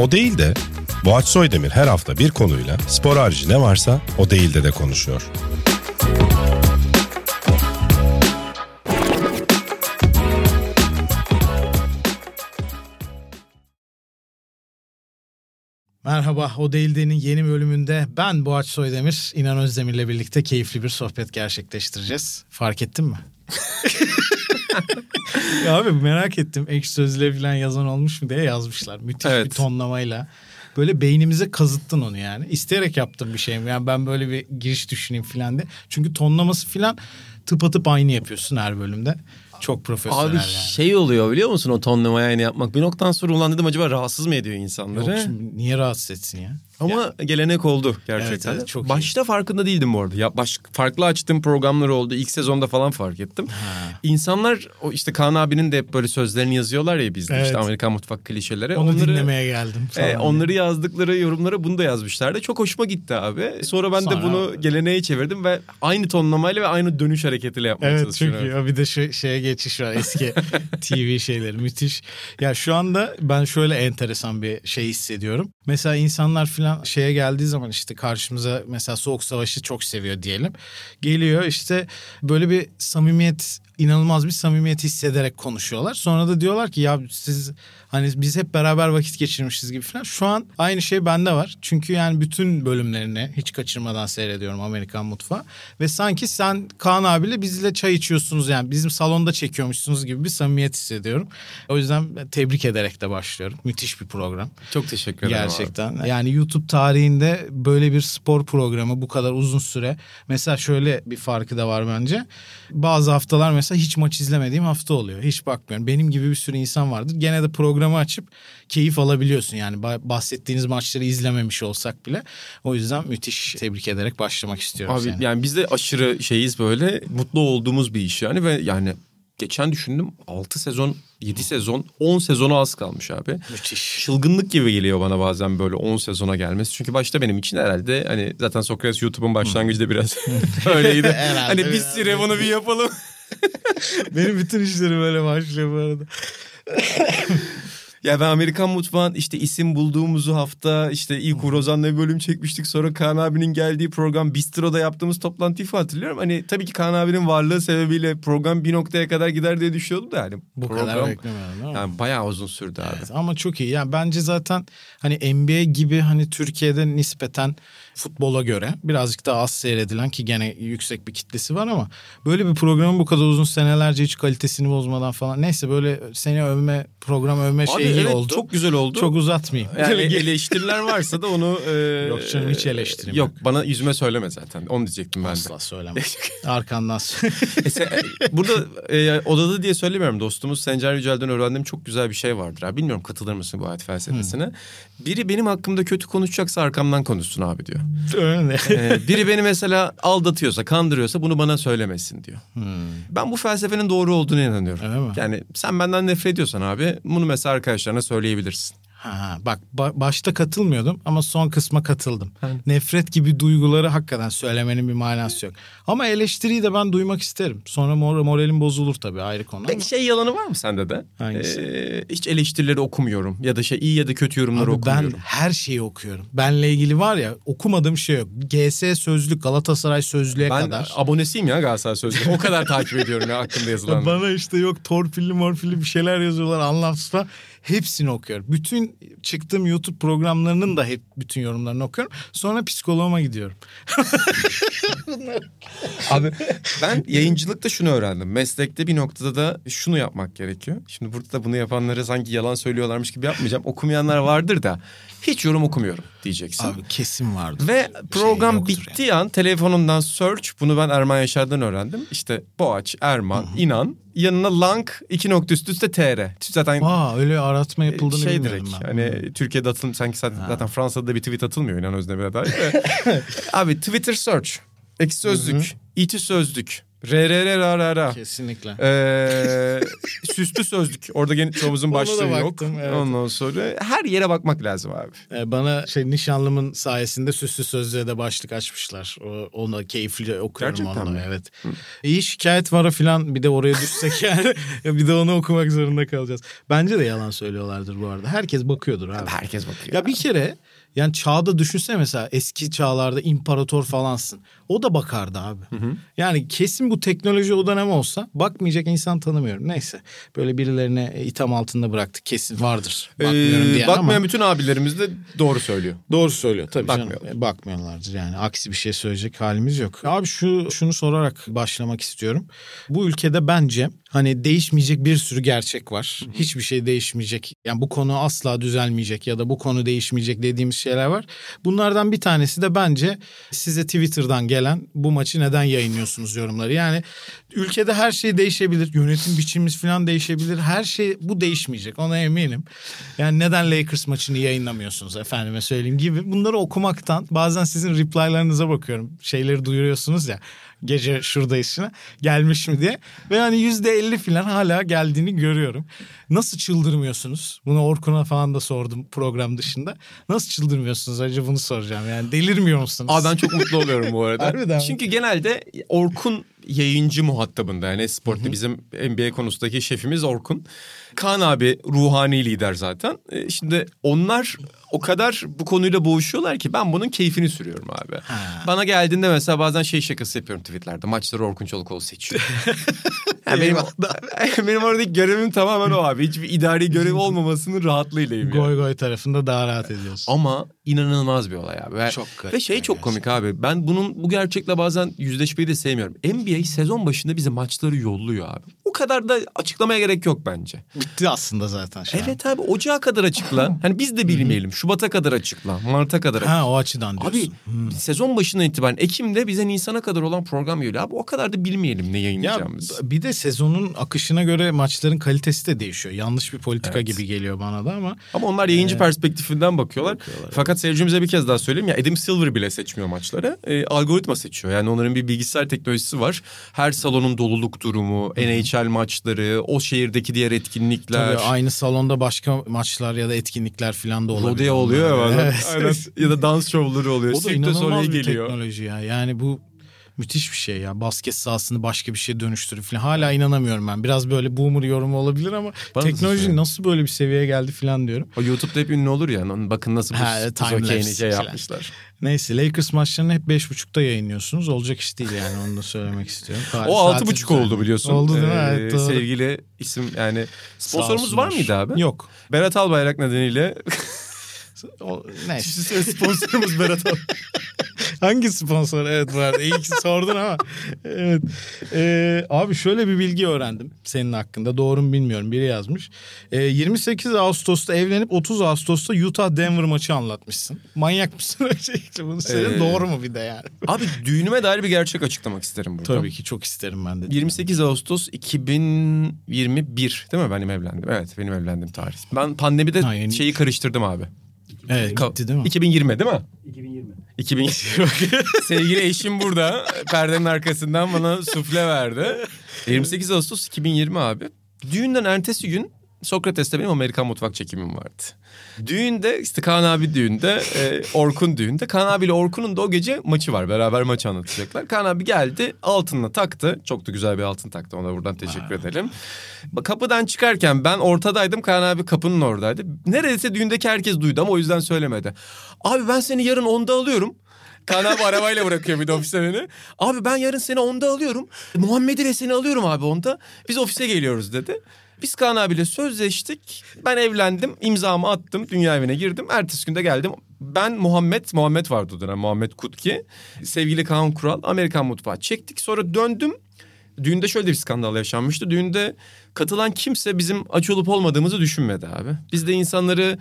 O değil de Boğaç Soydemir her hafta bir konuyla spor harici ne varsa o değil de de konuşuyor. Merhaba, O Değildi'nin yeni bölümünde ben Boğaç Soydemir, İnan Özdemir'le birlikte keyifli bir sohbet gerçekleştireceğiz. Fark ettin mi? ya abi merak ettim. Ekşi Sözlüğe falan yazan olmuş mu diye yazmışlar. Müthiş Evet. bir tonlamayla. Böyle beynimize kazıttın onu yani. İsteyerek yaptığım bir şey mi? Yani ben böyle bir giriş düşüneyim falan de. Çünkü tonlaması falan tıpatıp aynı yapıyorsun her bölümde. Çok profesyonel Abi yani. şey oluyor biliyor musun o tonlamayı aynı yapmak. Bir noktadan sonra ulan dedim acaba rahatsız mı ediyor insanları? Yok şimdi niye rahatsız etsin ya? Ama gelenek oldu gerçekten. Evet, evet, çok iyi. Başta farkında değildim bu arada. Ya baş, farklı açtığım programlar oldu. İlk sezonda falan fark ettim. İnsanlar o işte Kaan abinin de hep böyle sözlerini yazıyorlar ya bizde Evet. işte Amerikan mutfak klişeleri. Onu onları, dinlemeye geldim. e, onları yazdıkları yorumlara bunu da yazmışlardı. Çok hoşuma gitti abi. Sonra ben Sonra- de bunu geleneğe çevirdim ve aynı tonlamayla ve aynı dönüş hareketiyle yapmaya Evet çalışıyorum. çünkü ya bir de şey, şeye geçiş var eski TV şeyleri müthiş. Ya şu anda ben şöyle enteresan bir şey hissediyorum. Mesela insanlar falan şeye geldiği zaman işte karşımıza mesela Soğuk Savaş'ı çok seviyor diyelim. Geliyor işte böyle bir samimiyet inanılmaz bir samimiyet hissederek konuşuyorlar. Sonra da diyorlar ki ya siz hani biz hep beraber vakit geçirmişiz gibi falan. Şu an aynı şey bende var. Çünkü yani bütün bölümlerini hiç kaçırmadan seyrediyorum Amerikan Mutfağı. Ve sanki sen Kaan abiyle bizle çay içiyorsunuz yani bizim salonda çekiyormuşsunuz gibi bir samimiyet hissediyorum. O yüzden tebrik ederek de başlıyorum. Müthiş bir program. Çok teşekkür ederim abi. Gerçekten. Yani YouTube tarihinde böyle bir spor programı bu kadar uzun süre. Mesela şöyle bir farkı da var bence. Bazı haftalar mesela hiç maç izlemediğim hafta oluyor. Hiç bakmıyorum. Benim gibi bir sürü insan vardır. Gene de programı açıp keyif alabiliyorsun. Yani ba- bahsettiğiniz maçları izlememiş olsak bile. O yüzden müthiş tebrik ederek başlamak istiyorum Abi seni. yani biz de aşırı şeyiz böyle mutlu olduğumuz bir iş yani ve yani geçen düşündüm 6 sezon 7 sezon 10 sezona az kalmış abi. Müthiş. Çılgınlık gibi geliyor bana bazen böyle 10 sezona gelmesi. Çünkü başta benim için herhalde hani zaten Sokrates YouTube'un başlangıcı da biraz öyleydi. Herhalde hani biz süre bunu bir yapalım. Benim bütün işlerim böyle başlıyor bu arada. Ya ben Amerikan mutfağın işte isim bulduğumuzu hafta işte ilk Uğur Ozan'la bir bölüm çekmiştik. Sonra Kaan abinin geldiği program Bistro'da yaptığımız toplantıyı hatırlıyorum. Hani tabii ki Kaan abinin varlığı sebebiyle program bir noktaya kadar gider diye düşünüyordum da hani Bu program kadar değil mi? yani bayağı uzun sürdü abi. Evet, ama çok iyi. Yani bence zaten hani NBA gibi hani Türkiye'de nispeten futbola göre birazcık daha az seyredilen ki gene yüksek bir kitlesi var ama böyle bir programın bu kadar uzun senelerce hiç kalitesini bozmadan falan neyse böyle seni övme program övme Abi şeyi evet, oldu. çok güzel oldu. Çok uzatmayayım. yani eleştiriler varsa da onu... e, Yok canım, hiç eleştirim Yok bana yüzüme söyleme zaten. Onu diyecektim ben de. Asla söyleme. Arkandan söyle. E sen- Burada e, odada diye söylemiyorum dostumuz Sencer Yücel'den öğrendiğim çok güzel bir şey vardır abi. Bilmiyorum katılır mısın bu hayat felsefesine. Biri benim hakkımda kötü konuşacaksa arkamdan konuşsun abi diyor. Öyle. E, biri beni mesela aldatıyorsa, kandırıyorsa bunu bana söylemesin diyor. Hmm. Ben bu felsefenin doğru olduğunu inanıyorum. Öyle mi? Yani sen benden nefret ediyorsan abi bunu mesela arkadaşlarına söyleyebilirsin. Ha, bak ba- başta katılmıyordum ama son kısma katıldım. Yani. Nefret gibi duyguları hakikaten söylemenin bir manası yok. Ama eleştiriyi de ben duymak isterim. Sonra mor- moralim bozulur tabii ayrı konu ama. Peki şey yalanı var mı sende de? Hangisi? Ee, hiç eleştirileri okumuyorum ya da şey iyi ya da kötü yorumları Abi ben okumuyorum. her şeyi okuyorum. Benle ilgili var ya okumadığım şey yok. GS sözlük Galatasaray sözlüğe Ben kadar. abonesiyim ya Galatasaray Sözlüğü. O kadar takip ediyorum ya hakkında yazılanları. Bana işte yok torpilli morpilli bir şeyler yazıyorlar anlamsız falan. Hepsini okuyorum. Bütün çıktığım YouTube programlarının da hep bütün yorumlarını okuyorum. Sonra psikoloğuma gidiyorum. Abi ben yayıncılıkta şunu öğrendim. Meslekte bir noktada da şunu yapmak gerekiyor. Şimdi burada da bunu yapanlara sanki yalan söylüyorlarmış gibi yapmayacağım. Okumayanlar vardır da hiç yorum okumuyorum diyeceksin. Abi kesin vardı. Ve program yoktur bittiği an telefonundan search bunu ben Erman Yaşar'dan öğrendim. İşte Boğaç, Erman, İnan yanına lang iki nokta üst üste tr. Zaten Aa öyle aratma yapıldığını şey bilmiyordum direkt. ben. hani Türkiye'de atılım sanki zaten, zaten Fransa'da da bir tweet atılmıyor inan Özdemir'e dair. Abi Twitter search, Ek sözlük, iti sözlük, Ra. Kesinlikle. Ee, süslü sözlük. Orada gene çoğumuzun başlığı yok. evet. Ondan sonra her yere bakmak lazım abi. Ee, Bana şey nişanlımın sayesinde süslü sözlüğe de başlık açmışlar. O, onu keyifli okuyorum Gerçekten onu. mi? Evet. İyi şikayet var falan bir de oraya düşsek yani bir de onu okumak zorunda kalacağız. Bence de yalan söylüyorlardır bu arada. Herkes bakıyordur abi. Herkes bakıyor. Ya bir kere yani çağda düşünsene mesela eski çağlarda imparator falansın. O da bakardı abi. Yani kesin bu teknoloji o dönem olsa bakmayacak insan tanımıyorum. Neyse böyle birilerine itham altında bıraktık. Kesin vardır. Bakmıyorum Ee, diyen bakmayan ama. bütün abilerimiz de doğru söylüyor. Doğru söylüyor tabii Bakmıyorlar. canım. E, Bakmıyorlardır yani. Aksi bir şey söyleyecek halimiz yok. Abi şu şunu sorarak başlamak istiyorum. Bu ülkede bence hani değişmeyecek bir sürü gerçek var. Hiçbir şey değişmeyecek. Yani bu konu asla düzelmeyecek ya da bu konu değişmeyecek dediğimiz şeyler var. Bunlardan bir tanesi de bence size Twitter'dan gelen bu maçı neden yayınlıyorsunuz yorumları. Yani ülkede her şey değişebilir. Yönetim biçimimiz falan değişebilir. Her şey bu değişmeyecek ona eminim. Yani neden Lakers maçını yayınlamıyorsunuz efendime söyleyeyim gibi. Bunları okumaktan bazen sizin reply'larınıza bakıyorum. Şeyleri duyuruyorsunuz ya gece şuradayız şimdi gelmiş mi diye. Ve hani yüzde elli falan hala geldiğini görüyorum. Nasıl çıldırmıyorsunuz? Bunu Orkun'a falan da sordum program dışında. Nasıl çıldırmıyorsunuz? Acaba bunu soracağım yani. Delirmiyor musunuz? Aa ben çok mutlu oluyorum bu arada. Harbiden? Çünkü genelde Orkun yayıncı muhatabında yani Sport'ta bizim NBA konusundaki şefimiz Orkun. Kaan abi ruhani lider zaten. Ee, Şimdi onlar o kadar bu konuyla boğuşuyorlar ki ben bunun keyfini sürüyorum abi. Ha. Bana geldiğinde mesela bazen şey şakası yapıyorum tweetlerde. Maçları Orkun Çolakoğlu seçiyor. Yani benim, benim oradaki görevim tamamen o abi. Hiçbir idari görev olmamasının rahatlığıylayım. yani. Goy goy tarafında daha rahat ediyorsun. Ama inanılmaz bir olay abi. Ve, Çok garip ve şey ya çok komik abi. Ben bunun bu gerçekle bazen yüzleşmeyi de sevmiyorum. NBA sezon başında bize maçları yolluyor abi. O kadar da açıklamaya gerek yok bence. Bitti aslında zaten şu an. Evet abi ocağa kadar açıkla. Hani biz de bilmeyelim. Şubat'a kadar açıkla. Mart'a kadar. Ha o açıdan diyorsun. Abi sezon başından itibaren Ekim'de bize Nisan'a kadar olan program geliyor. Abi o kadar da bilmeyelim ne Ya yayınlayacağımız. bir de sezonun akışına göre maçların kalitesi de değişiyor. Yanlış bir politika gibi geliyor bana da ama Ama onlar yayıncı perspektifinden bakıyorlar. bakıyorlar. Fakat seyircimize bir kez daha söyleyeyim ya Adam Silver bile seçmiyor maçları. E, algoritma seçiyor. Yani onların bir bilgisayar teknolojisi var. Her salonun doluluk durumu, NHL maçları, o şehirdeki diğer etkinlikler. tabii aynı salonda başka maçlar ya da etkinlikler falan da olabilir. Rodeo oluyor ya. Evet. Aynen. ya da dans şovları oluyor. O da Sirk de Soleil inanılmaz bir geliyor. teknoloji ya. Yani bu müthiş bir şey ya. Basket sahasını başka bir şeye dönüştürüp falan. Hala inanamıyorum ben. Biraz böyle boomer yorumu olabilir ama Bana teknoloji nasıl böyle bir seviyeye geldi falan diyorum. O YouTube'da hep ünlü olur ya. Bakın nasıl bu time şey yapmışlar. Neyse Lakers maçlarını hep 5.30'da yayınlıyorsunuz. Olacak iş değil yani onu da söylemek istiyorum. O altı buçuk oldu biliyorsun. Oldu değil mi? Ee, Evet, doğru. Sevgili isim yani sponsorumuz var mıydı abi? Yok. Berat Albayrak nedeniyle O, neyse. sponsorumuz Berat Albayrak. Hangi sponsor? Evet var. İyi ki sordun ama. Evet. Ee, abi şöyle bir bilgi öğrendim senin hakkında. Doğru mu bilmiyorum. Biri yazmış. Ee, 28 Ağustos'ta evlenip 30 Ağustos'ta Utah Denver maçı anlatmışsın. Manyak mısın? Öncelikle bunu söyle. Ee, Doğru mu bir de yani? Abi düğünüme dair bir gerçek açıklamak isterim burada. Tabii ki çok isterim ben de. 28 Ağustos 2021 değil mi benim evlendim? Evet benim evlendim tarih. Ben pandemide Ha, yeni- şeyi karıştırdım abi. Evet Ka- gitti değil mi? 2020 değil mi? 2020. 2020. Sevgili eşim burada. Perdenin arkasından bana sufle verdi. 28 Ağustos 2020 abi. Düğünden ertesi gün Sokrates'te benim Amerikan mutfak çekimim vardı. Düğünde işte Kaan abi düğünde, e, Orkun düğünde. Kaan abiyle Orkun'un da o gece maçı var. Beraber maçı anlatacaklar. Kaan abi geldi altınla taktı. Çok da güzel bir altın taktı. Ona buradan teşekkür edelim. Bak, Kapıdan çıkarken ben ortadaydım. Kaan abi kapının oradaydı. Neredeyse düğündeki herkes duydu ama o yüzden söylemedi. Abi ben seni yarın onda alıyorum. Kaan abi arabayla bırakıyor bir de ofise beni. Abi ben yarın seni onda alıyorum. Muhammed'i ve seni alıyorum abi onda. Biz ofise geliyoruz dedi. Biz Kaan abiyle sözleştik. Ben evlendim. imzamı attım. Dünya evine girdim. Ertesi günde geldim. Ben Muhammed, Muhammed vardı o dönem. Muhammed Kutki. Sevgili Kaan Kural. Amerikan mutfağı çektik. Sonra döndüm. Düğünde şöyle bir skandal yaşanmıştı. Düğünde katılan kimse bizim aç olup olmadığımızı düşünmedi abi. Biz de insanları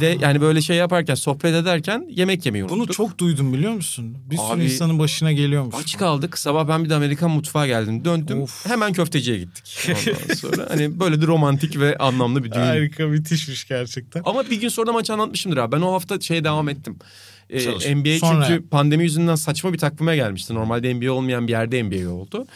de yani böyle şey yaparken sohbet ederken yemek yemeyi unuttuk. Bunu çok duydum biliyor musun? Bir sürü Abi- insanın başına geliyormuş. Aç kaldık. Sabah ben bir de Amerikan mutfağa geldim. Döndüm. Of. Hemen köfteciye gittik. Ondan sonra hani böyle de romantik ve anlamlı bir düğün. Harika müthişmiş gerçekten. Ama bir gün sonra maçı anlatmışımdır abi. Ben o hafta şeye devam ettim. Ee, Çalış. NBA Sonra- çünkü pandemi yüzünden saçma bir takvime gelmişti. Normalde NBA olmayan bir yerde NBA oldu.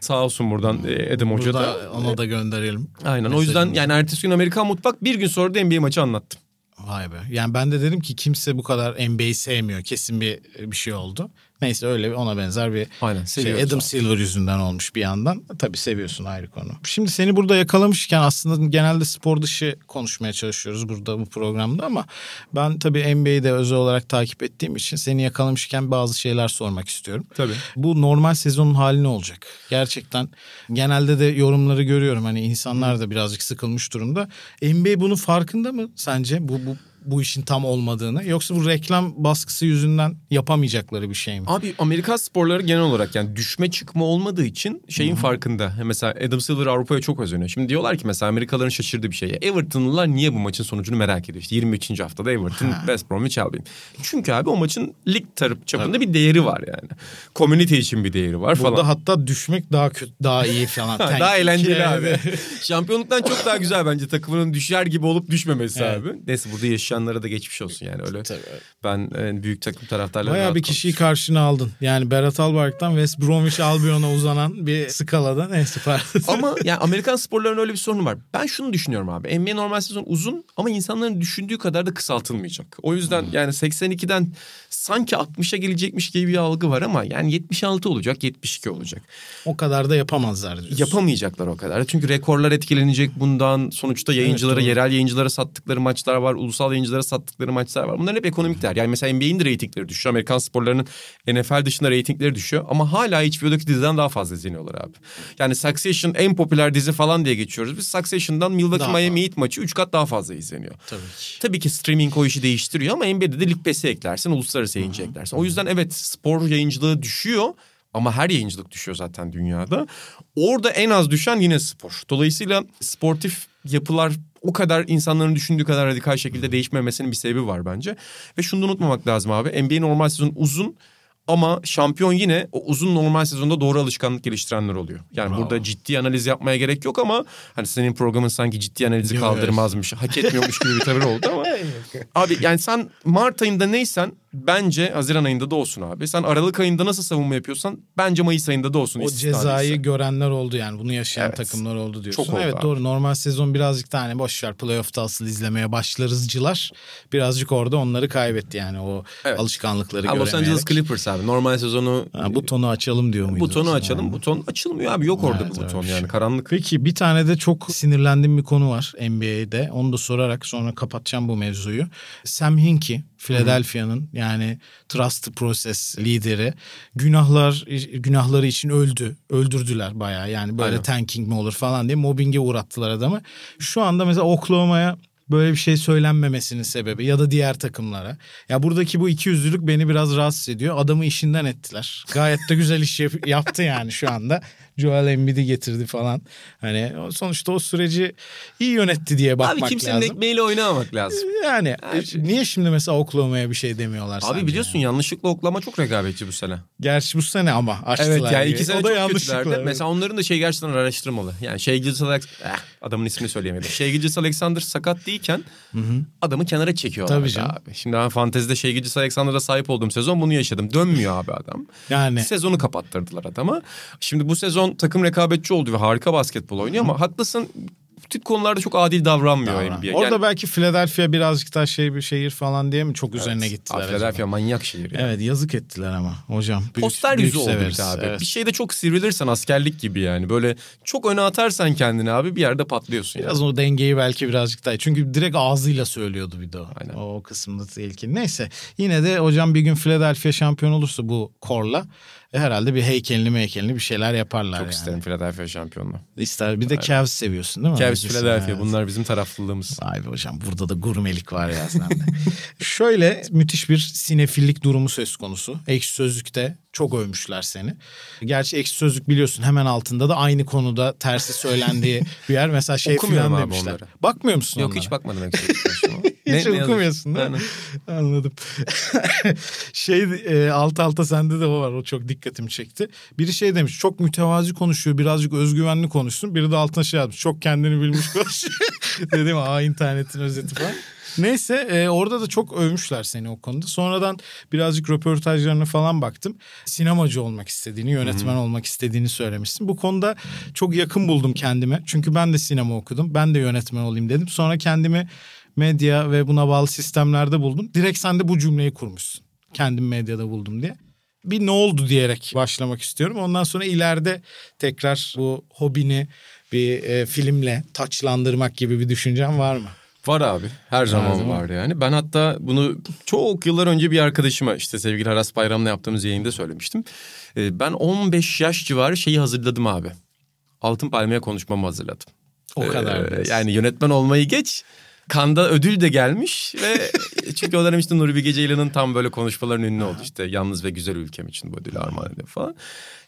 Sağ olsun buradan e, Adam Hoca da. Ona da gönderelim. Aynen o yüzden yani ertesi gün Amerikan Mutfak bir gün sonra da NBA maçı anlattım. Vay be. Yani ben de dedim ki kimse bu kadar NBA'yi sevmiyor. Kesin bir bir şey oldu. Neyse öyle ona benzer bir Aynen, şey, Adam abi. Silver yüzünden olmuş bir yandan. Tabii seviyorsun ayrı konu. Şimdi seni burada yakalamışken aslında genelde spor dışı konuşmaya çalışıyoruz burada bu programda ama ben tabii NBA'yi de özel olarak takip ettiğim için seni yakalamışken bazı şeyler sormak istiyorum. Tabii. Bu normal sezonun hali ne olacak? Gerçekten genelde de yorumları görüyorum. Hani insanlar da birazcık sıkılmış durumda. NBA bunun farkında mı sence? Bu bu bu işin tam olmadığını yoksa bu reklam baskısı yüzünden yapamayacakları bir şey mi? Abi Amerikan sporları genel olarak yani düşme çıkma olmadığı için şeyin farkında. Mesela Adam Silver Avrupa'ya çok özeniyor. Şimdi diyorlar ki mesela Amerikalıların şaşırdığı bir şey. Everton'lılar niye bu maçın sonucunu merak ediyor? İşte 23. haftada Everton West Bromwich Albion. Çünkü abi o maçın lig tarafı çapında bir değeri var yani. Community için bir değeri var falan. Burada hatta düşmek daha kötü, daha iyi falan. Ha, daha eğlenceli abi. Şampiyonluktan çok daha güzel bence takımının düşer gibi olup düşmemesi Evet. abi. Neyse burada yaşayanlara da geçmiş olsun yani öyle. Tabii. Ben e, büyük takım taraftarları Bayağı bir kişiyi karşına aldın. Yani Berat Albayrak'tan West Bromwich Albion'a uzanan bir skalada neyse pardon. Ama yani Amerikan sporlarının öyle bir sorunu var. Ben şunu düşünüyorum abi. NBA normal sezon uzun ama insanların düşündüğü kadar da kısaltılmayacak. O yüzden yani 82'den sanki 60'a gelecekmiş gibi bir algı var ama yani 76 olacak, 72 olacak. o kadar da yapamazlar diyorsun. Yapamayacaklar o kadar. Çünkü rekorlar etkilenecek bundan. Sonuçta yayıncılara, doğru. yerel yayıncılara sattıkları maçlar var. Ulusal yayıncılara sattıkları maçlar var. Bunlar hep ekonomik değer. Yani mesela NBA'in de reytingleri düşüyor. Amerikan sporlarının NFL dışında reytingleri düşüyor. Ama hala HBO'daki diziden daha fazla izleniyorlar abi. Yani Succession en popüler dizi falan diye geçiyoruz. Biz Succession'dan Milwaukee Daha Miami. Heat maçı 3 kat daha fazla izleniyor. Tabii ki. Tabii ki streaming o işi değiştiriyor ama NBA'de de lig pesi eklersin, uluslararası yayıncı eklersin. O yüzden evet spor yayıncılığı düşüyor ama her yayıncılık düşüyor zaten dünyada. Orada en az düşen yine spor. Dolayısıyla sportif yapılar o kadar insanların düşündüğü kadar radikal şekilde değişmemesinin bir sebebi var bence. Ve şunu da unutmamak lazım abi. NBA normal sezon uzun ama şampiyon yine o uzun normal sezonda doğru alışkanlık geliştirenler oluyor. Yani Bravo. burada ciddi analiz yapmaya gerek yok ama hani senin programın sanki ciddi analizi kaldırmazmış, hak etmiyormuş gibi bir tavır oldu ama Abi yani sen Mart ayında neysen bence Haziran ayında da olsun abi. Sen Aralık ayında nasıl savunma yapıyorsan bence Mayıs ayında da olsun. O cezayı görenler oldu yani. Bunu yaşayan Evet. takımlar oldu diyorsun. Çok oldu evet abi. doğru. Normal sezon birazcık da hani boş ver playoff'ta asıl izlemeye başlarızcılar birazcık orada onları kaybetti yani o Evet. alışkanlıkları Ha, Los. Angeles Clippers abi normal sezonu Ha, butonu açalım diyor muydu? butonu açalım. Buton açılmıyor abi yok orada Evet, bu buton bir yani karanlık. Peki bir tane de çok sinirlendiğim bir konu var NBA'de. Onu da sorarak sonra kapatacağım bu mevzuyu. Sam Hinkie, Philadelphia'nın yani Trust Process lideri günahlar günahları için öldü. Öldürdüler bayağı. Yani böyle Aynen. tanking mi olur falan diye mobbinge uğrattılar adamı. Şu anda mesela Oklahoma'ya böyle bir şey söylenmemesinin sebebi ya da diğer takımlara. Ya buradaki bu iki yüzlülük beni biraz rahatsız ediyor. Adamı işinden ettiler. Gayet de güzel iş yap- yaptı yani şu anda. Joel Embiid'i getirdi falan. Hani sonuçta o süreci iyi yönetti diye bakmak Abi kimsenin lazım. ekmeğiyle oynamamak lazım. Yani Her şey. niye şimdi mesela Oklahoma'ya bir şey demiyorlar Abi biliyorsun yani? yanlışlıkla oklama çok rekabetçi bu sene. Gerçi bu sene ama açtılar. Evet yani iki sene o da çok yanlışlıkla. kötülerdi. evet. Mesela onların da şey gerçekten araştırmalı. Yani şey Gilgis Alex... Eh, adamın ismini söyleyemedim. Şey Gilgis Alexander sakat değilken adamı kenara çekiyorlar Tabii canım. abi. Şimdi ben fantezide şey Gilgis Alexander'a sahip olduğum sezon bunu yaşadım. Dönmüyor abi adam. Yani Sezonu kapattırdılar adama. Şimdi bu sezon takım rekabetçi oldu ve harika basketbol oynuyor ama haklısın bu tip konularda çok adil davranmıyor Davran. NBA. Orada Yani- belki Philadelphia birazcık daha şey bir şehir falan diye mi çok üzerine Evet. gittiler Abi acaba? Philadelphia manyak şehir ya. Evet yazık ettiler ama hocam. Büyük- Poster büyük yüzü oldu bir severiz. de abi. Evet. Bir şeyde çok sivrilirsen askerlik gibi yani. Böyle çok öne atarsan kendini abi bir yerde patlıyorsun. Biraz yani. o dengeyi belki birazcık daha. Çünkü direkt ağzıyla söylüyordu bir de o. Aynen. O kısımda tehlikeli. Neyse yine de hocam bir gün Philadelphia şampiyon olursa bu korla e, herhalde bir heykelini meykelini bir şeyler yaparlar Çok yani. isterim Philadelphia şampiyonluğu. İster. Bir de Cavs seviyorsun değil mi? Cavs Philadelphia evet. bunlar bizim taraflılığımız. Vay be hocam burada da gurmelik var ya sende. Şöyle müthiş bir sinefillik durumu söz konusu. Ekşi Sözlük'te çok övmüşler seni. Gerçi Ekşi Sözlük biliyorsun hemen altında da aynı konuda tersi söylendiği bir yer. Mesela şey Okumuyorum filan abi demişler. onları. Bakmıyor musun Yok onlara? hiç bakmadım eksik. Hiç Ne- ne okumuyorsun değil mi? Anladım. şey e, alt alta sende de o var. O çok dikkatimi çekti. Biri şey demiş çok mütevazi konuşuyor. Birazcık özgüvenli konuşsun. Biri de altına şey yazmış. Çok kendini bilmiş konuşuyor. Dedim aa internetin özeti falan. Neyse e, orada da çok övmüşler seni o konuda. Sonradan birazcık röportajlarına falan baktım. Sinemacı olmak istediğini, yönetmen olmak istediğini söylemişsin. Bu konuda çok yakın buldum kendime. Çünkü ben de sinema okudum. Ben de yönetmen olayım dedim. Sonra kendimi medya ve buna bağlı sistemlerde buldum. Direkt sen de bu cümleyi kurmuşsun. Kendim medyada buldum diye. Bir ne oldu diyerek başlamak istiyorum. Ondan sonra ileride tekrar bu hobini bir e, filmle taçlandırmak gibi bir düşüncen var mı? Var abi. Her zaman zaman. var yani. Ben hatta bunu çok yıllar önce bir arkadaşıma işte sevgili Aras Bayram'la yaptığımız yayında söylemiştim. Ee, ben 15 yaş civarı şeyi hazırladım abi. Altın Palmiye konuşmamı hazırladım. O kadar. Ee, yani yönetmen olmayı geç. Kanda ödül de gelmiş ve çünkü o dönem işte Nuri Bilge Ceylan'ın tam böyle konuşmaların ünlü oldu işte yalnız ve güzel ülkem için bu ödülü armağan ediyor falan.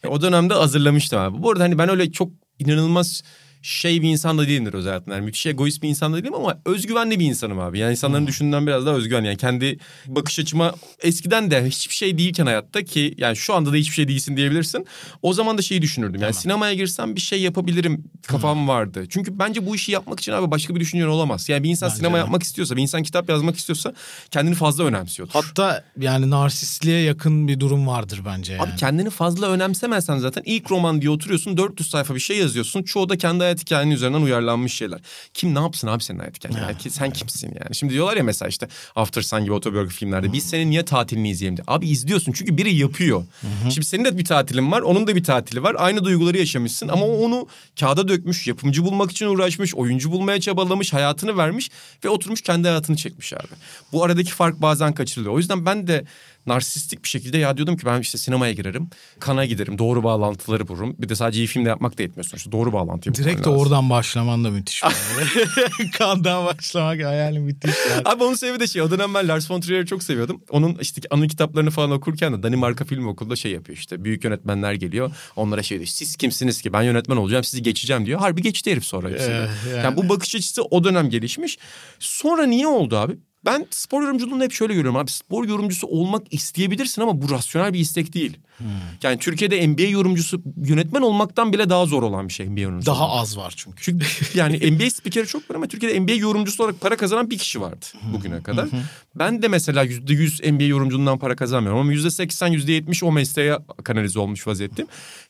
E, O dönemde hazırlamıştım abi. Bu arada hani ben öyle çok inanılmaz şey bir insan da değilimdir özel hayatımda. Yani müthiş egoist bir insan da değilim ama özgüvenli bir insanım abi. Yani insanların düşündüğünden biraz daha özgüven. Yani kendi bakış açıma eskiden de hiçbir şey değilken hayatta ki yani şu anda da hiçbir şey değilsin diyebilirsin. O zaman da şeyi düşünürdüm. Yani sinemaya girsem bir şey yapabilirim kafam vardı. Çünkü bence bu işi yapmak için abi başka bir düşüncen olamaz. Yani bir insan Bence sinema de. yapmak istiyorsa, bir insan kitap yazmak istiyorsa kendini fazla önemsiyordur. Hatta yani narsistliğe yakın bir durum vardır bence yani. Abi kendini fazla önemsemezsen zaten ilk roman diye oturuyorsun 400 sayfa bir şey yazıyorsun. Çoğu da kendi hayat hikayenin üzerinden uyarlanmış şeyler. Kim ne yapsın abi senin hayat hikayen? Yani sen kimsin yani? Şimdi diyorlar ya mesela işte After Sun gibi otobiyografi filmlerde biz senin niye tatilini izleyelim diye. Abi izliyorsun çünkü biri yapıyor. Şimdi senin de bir tatilin var onun da bir tatili var. Aynı duyguları yaşamışsın ama o onu kağıda dökmüş, yapımcı bulmak için uğraşmış, oyuncu bulmaya çabalamış, hayatını vermiş ve oturmuş kendi hayatını çekmiş abi. Bu aradaki fark bazen kaçırılıyor. O yüzden ben de narsistik bir şekilde ya diyordum ki ben işte sinemaya girerim. Kana giderim. Doğru bağlantıları bulurum. Bir de sadece iyi filmde yapmak da yetmiyor sonuçta. Doğru bağlantıyı bulman Direkt de lazım. oradan başlaman da müthiş. Kandan başlamak hayali müthiş. Yani. Abi onun sebebi de şey. O dönem ben Lars von Trier'i çok seviyordum. Onun işte anı kitaplarını falan okurken de Danimarka Film Okulu'nda şey yapıyor işte. Büyük yönetmenler geliyor. Onlara şey diyor. Siz kimsiniz ki? Ben yönetmen olacağım. Sizi geçeceğim diyor. Harbi geçti herif sonra. Ee, yani. yani. bu bakış açısı o dönem gelişmiş. Sonra niye oldu abi? Ben spor yorumculuğunu hep şöyle görüyorum abi. Spor yorumcusu olmak isteyebilirsin ama bu rasyonel bir istek değil. Hmm. Yani Türkiye'de NBA yorumcusu yönetmen olmaktan bile daha zor olan bir şey NBA yorumcusu. Daha olmak. az var çünkü. Çünkü yani NBA spikeri çok var ama Türkiye'de NBA yorumcusu olarak para kazanan bir kişi vardı bugüne kadar. Ben de mesela yüzde yüz NBA yorumculuğundan para kazanmıyorum ama yüzde seksen, yüzde yetmiş o mesleğe kanalize olmuş vaziyetteyim.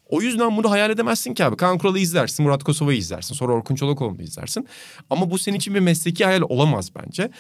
O yüzden bunu hayal edemezsin ki abi. Kaan Kural'ı izlersin, Murat Kosova'yı izlersin, sonra Orkun Çolakoğlu'nu izlersin. Ama bu senin için bir mesleki hayal olamaz bence.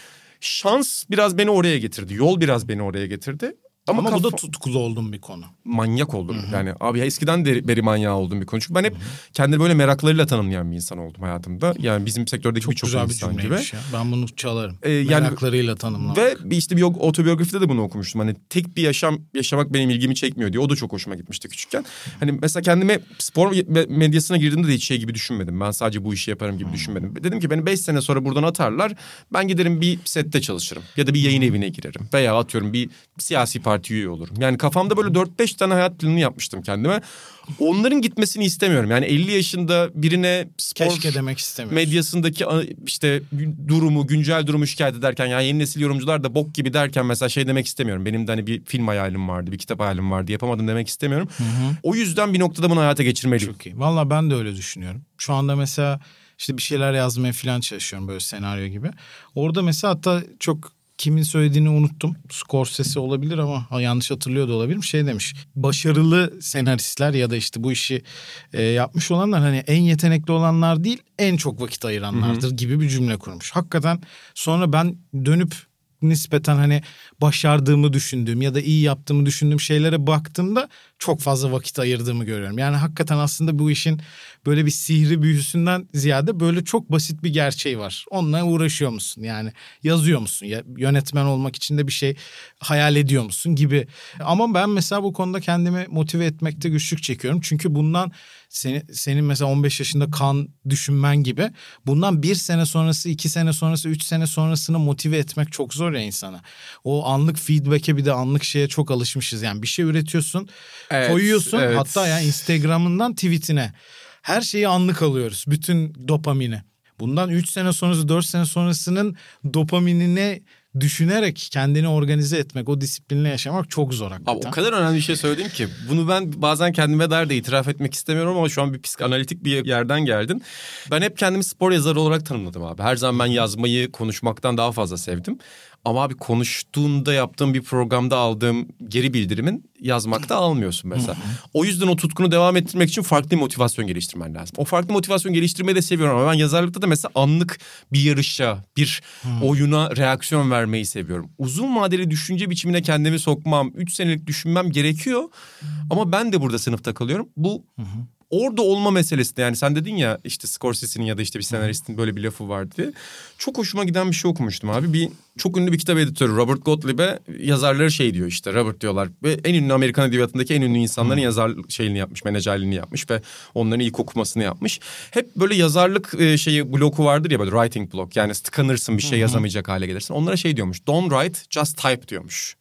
Şans biraz beni oraya getirdi, yol biraz beni oraya getirdi. Ama, Ama, bu da tutkulu olduğum bir konu. manyak oldum. Yani abi ya eskiden de beri manyağı oldum bir konu. Çünkü ben hep kendini böyle meraklarıyla tanımlayan bir insan oldum hayatımda. Yani bizim sektördeki Çok birçok güzel bir insan gibi. ya. Ben bunu çalarım. Ee, yani- Meraklarıyla tanımlamak. Ve bir işte bir otobiyografide de bunu okumuştum. Hani tek bir yaşam yaşamak benim ilgimi çekmiyor diye. O da çok hoşuma gitmişti küçükken. Hani mesela kendime spor me- medyasına girdiğimde de hiç şey gibi düşünmedim. Ben sadece bu işi yaparım gibi düşünmedim. Dedim ki beni beş sene sonra buradan atarlar. Ben giderim bir sette çalışırım. Ya da bir yayın evine girerim. Veya atıyorum bir siyasi parti üye olurum. Yani kafamda böyle 4-5 tane hayat planı yapmıştım kendime. Onların gitmesini istemiyorum. Yani 50 yaşında birine spor Keşke demek istemiyorum. medyasındaki işte durumu, güncel durumu şikayet ederken ya yeni nesil yorumcular da bok gibi derken mesela şey demek istemiyorum. Benim de hani bir film hayalim vardı, bir kitap hayalim vardı. Yapamadım demek istemiyorum. O yüzden bir noktada bunu hayata geçirmeliyim. Çok iyi. Valla ben de öyle düşünüyorum. Şu anda mesela işte bir şeyler yazmaya falan çalışıyorum böyle senaryo gibi. Orada mesela hatta çok kimin söylediğini unuttum. Scorsese olabilir ama yanlış hatırlıyor da olabilirim. Şey demiş. Başarılı senaristler ya da işte bu işi e, yapmış olanlar hani en yetenekli olanlar değil en çok vakit ayıranlardır gibi bir cümle kurmuş. Hakikaten sonra ben dönüp nispeten hani başardığımı düşündüğüm ya da iyi yaptığımı düşündüğüm şeylere baktığımda çok fazla vakit ayırdığımı görüyorum. Yani hakikaten aslında bu işin böyle bir sihri büyüsünden ziyade böyle çok basit bir gerçeği var. Onunla uğraşıyor musun? Yani yazıyor musun? Ya yönetmen olmak için de bir şey hayal ediyor musun gibi. Ama ben mesela bu konuda kendimi motive etmekte güçlük çekiyorum. Çünkü bundan seni, senin mesela 15 yaşında kan düşünmen gibi bundan bir sene sonrası, iki sene sonrası, üç sene sonrasını motive etmek çok zor ya insana. O anlık feedback'e bir de anlık şeye çok alışmışız. Yani bir şey üretiyorsun, Evet, koyuyorsun evet. hatta yani Instagram'ından tweetine her şeyi anlık alıyoruz. Bütün dopamini. bundan 3 sene sonrası 4 sene sonrasının dopaminine düşünerek kendini organize etmek, o disiplinle yaşamak çok zor hakikaten. Abi o kadar önemli bir şey söyledim ki bunu ben bazen kendime dair de itiraf etmek istemiyorum ama şu an bir psikanalitik bir yerden geldin. Ben hep kendimi spor yazarı olarak tanımladım abi. Her zaman ben yazmayı, konuşmaktan daha fazla sevdim. Ama abi konuştuğunda yaptığım bir programda aldığım geri bildirimin yazmakta almıyorsun mesela. o yüzden o tutkunu devam ettirmek için farklı motivasyon geliştirmen lazım. O farklı motivasyon geliştirmeyi de seviyorum ama ben yazarlıkta da mesela anlık bir yarışa, bir oyuna reaksiyon vermeyi seviyorum. Uzun vadeli düşünce biçimine kendimi sokmam, 3 senelik düşünmem gerekiyor. Ama ben de burada sınıfta kalıyorum. Bu orada olma meselesi de yani sen dedin ya işte Scorsese'nin ya da işte bir senaristin böyle bir lafı vardı diye. Çok hoşuma giden bir şey okumuştum abi. Bir çok ünlü bir kitap editörü Robert Gottlieb'e yazarları şey diyor işte Robert diyorlar ve en ünlü Amerikan edebiyatındaki en ünlü insanların yazar şeyini yapmış, menajerliğini yapmış ve onların ilk okumasını yapmış. Hep böyle yazarlık e, şeyi bloku vardır ya böyle writing block yani tıkanırsın bir şey yazamayacak hale gelirsin. Onlara şey diyormuş don't write just type diyormuş.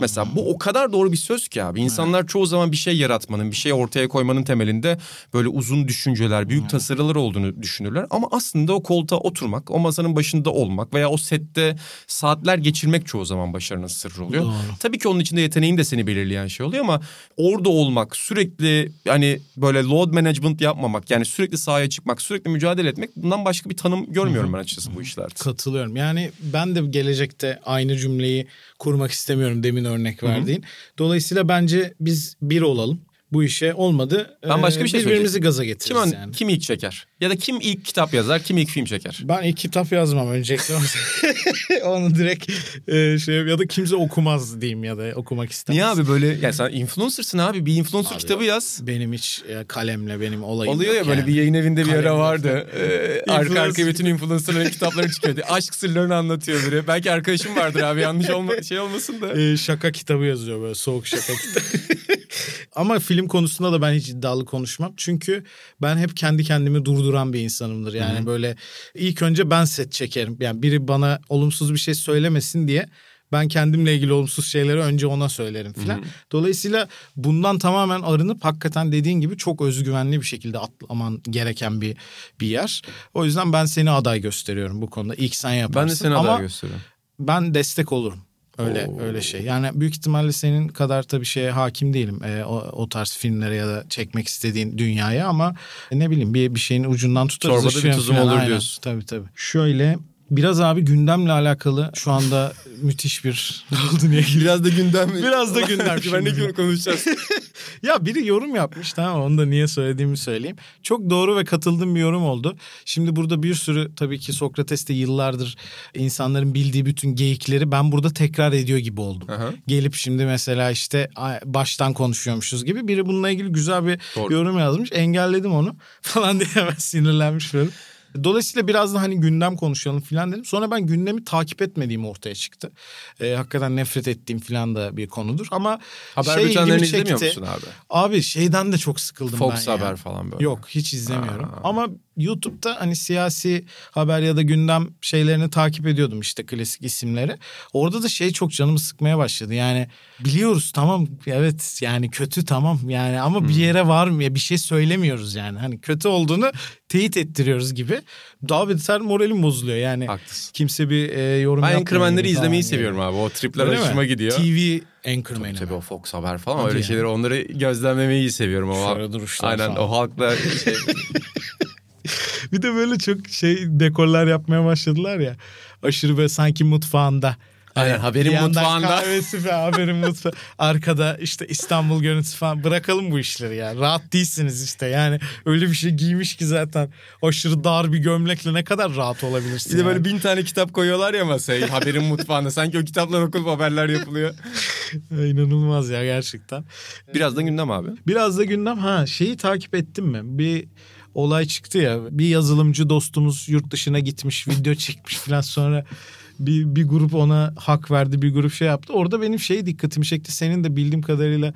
Mesela bu o kadar doğru bir söz ki abi. İnsanlar çoğu zaman bir şey yaratmanın, bir şey ortaya koymanın temelinde böyle uzun düşünceler, büyük tasarılar olduğunu düşünürler. Ama aslında o koltuğa oturmak, o masanın başında olmak veya o sette saatler geçirmek çoğu zaman başarının sırrı oluyor. Doğru. Tabii ki onun içinde yeteneğin de seni belirleyen şey oluyor ama orada olmak, sürekli hani böyle load management yapmamak, yani sürekli sahaya çıkmak, sürekli mücadele etmek bundan başka bir tanım görmüyorum ben açıkçası bu işlerde. Katılıyorum. Yani ben de gelecekte aynı cümleyi kurmak istemiyorum demin örnek verdiğin. Dolayısıyla bence biz bir olalım. Bu işe olmadı. Ben başka bir şey Birbirimizi gaza Kim, getiririz ön- yani. kim ilk çeker? Ya da kim ilk kitap yazar, kim ilk film çeker? Ben ilk kitap yazmam öncelikle. Onu direkt e, şey ya da kimse okumaz diyeyim ya da okumak istemez. Niye abi böyle? Yani sen influencer'sın abi. Bir influencer Abi kitabı yaz. Benim hiç e, kalemle benim olayım Oluyor ya yok böyle yani. bir yayın evinde bir ara Kalemle vardı. Ee, arka arkaya bütün influencerların kitapları çıkıyordu. Aşk sırlarını anlatıyor biri. Belki arkadaşım vardır abi yanlış olma şey olmasın da. E, şaka kitabı yazıyor böyle soğuk şaka kitabı. Ama film konusunda da ben hiç iddialı konuşmam. Çünkü ben hep kendi kendimi durduran bir insanımdır. Yani böyle ilk önce ben set çekerim. Yani biri bana olumsuz bir şey söylemesin diye ben kendimle ilgili olumsuz şeyleri önce ona söylerim filan. Dolayısıyla bundan tamamen arınıp hakikaten dediğin gibi çok özgüvenli bir şekilde atlaman gereken bir bir yer. O yüzden ben seni aday gösteriyorum bu konuda. İlk sen yaparsın. Ben de seni Ama aday gösteriyorum. ben destek olurum. Öyle Oo. öyle şey. Yani büyük ihtimalle senin kadar tabii şeye hakim değilim. Ee, o, o tarz filmlere ya da çekmek istediğin dünyaya ama ne bileyim bir bir şeyin ucundan tutarız. Çorbada bir tuzum olur Aynen. diyorsun. Tabii tabii. Şöyle biraz abi gündemle alakalı şu anda müthiş bir oldu niye Biraz da gündem. Biraz da gündem ben ne konu konuşacağız? ya biri yorum yapmış tamam onu da niye söylediğimi söyleyeyim. Çok doğru ve katıldığım bir yorum oldu. Şimdi burada bir sürü tabii ki Sokrates'te yıllardır insanların bildiği bütün geyikleri ben burada tekrar ediyor gibi oldum. Aha. Gelip şimdi mesela işte baştan konuşuyormuşuz gibi biri bununla ilgili güzel bir Doğru. yorum yazmış. Engelledim onu falan diye hemen sinirlenmiş böyle. Dolayısıyla biraz da hani gündem konuşalım falan dedim. Sonra ben gündemi takip etmediğim ortaya çıktı. Ee, hakikaten nefret ettiğim falan da bir konudur. Ama Haber şey bültenlerini izlemiyor musun abi? Abi şeyden de çok sıkıldım Fox ben ya. Haber falan böyle. Yok hiç izlemiyorum. Aa. Ama YouTube'da hani siyasi haber ya da gündem şeylerini takip ediyordum işte klasik isimleri. Orada da şey çok canımı sıkmaya başladı. Yani biliyoruz tamam evet yani kötü tamam yani ama Hmm. bir yere var mı ya bir şey söylemiyoruz yani. Hani kötü olduğunu teyit ettiriyoruz gibi. Daha beter moralim bozuluyor yani. Haklısın. Kimse bir e, yorum Ben yapmıyor Anchorman'leri falan izlemeyi yani. seviyorum abi. O tripler Öyle mi? hoşuma gidiyor. TV Anchorman'ı. Tabii o Fox Haber falan Hadi öyle ya. şeyleri onları gözlemlemeyi seviyorum. O, Şöyle duruşlar Aynen falan. o halkla şey, Bir de böyle çok şey dekorlar yapmaya başladılar ya. Aşırı böyle sanki mutfağında. Aynen, Hani haberin bir mutfağında. Kahvesi ve haberin mutfağı. Arkada işte İstanbul görüntüsü falan. Bırakalım bu işleri ya. Rahat değilsiniz işte. Yani öyle bir şey giymiş ki zaten. Aşırı dar bir gömlekle ne kadar rahat olabilirsin. bir de böyle yani. bin tane kitap koyuyorlar ya masaya haberin mutfağında. Sanki o kitaplar okulup haberler yapılıyor. İnanılmaz ya gerçekten. Biraz da gündem abi. Biraz da gündem ha şeyi takip ettin mi? Bir olay çıktı ya bir yazılımcı dostumuz yurt dışına gitmiş video çekmiş falan sonra bir, bir grup ona hak verdi bir grup şey yaptı. Orada benim şey dikkatimi çekti senin de bildiğim kadarıyla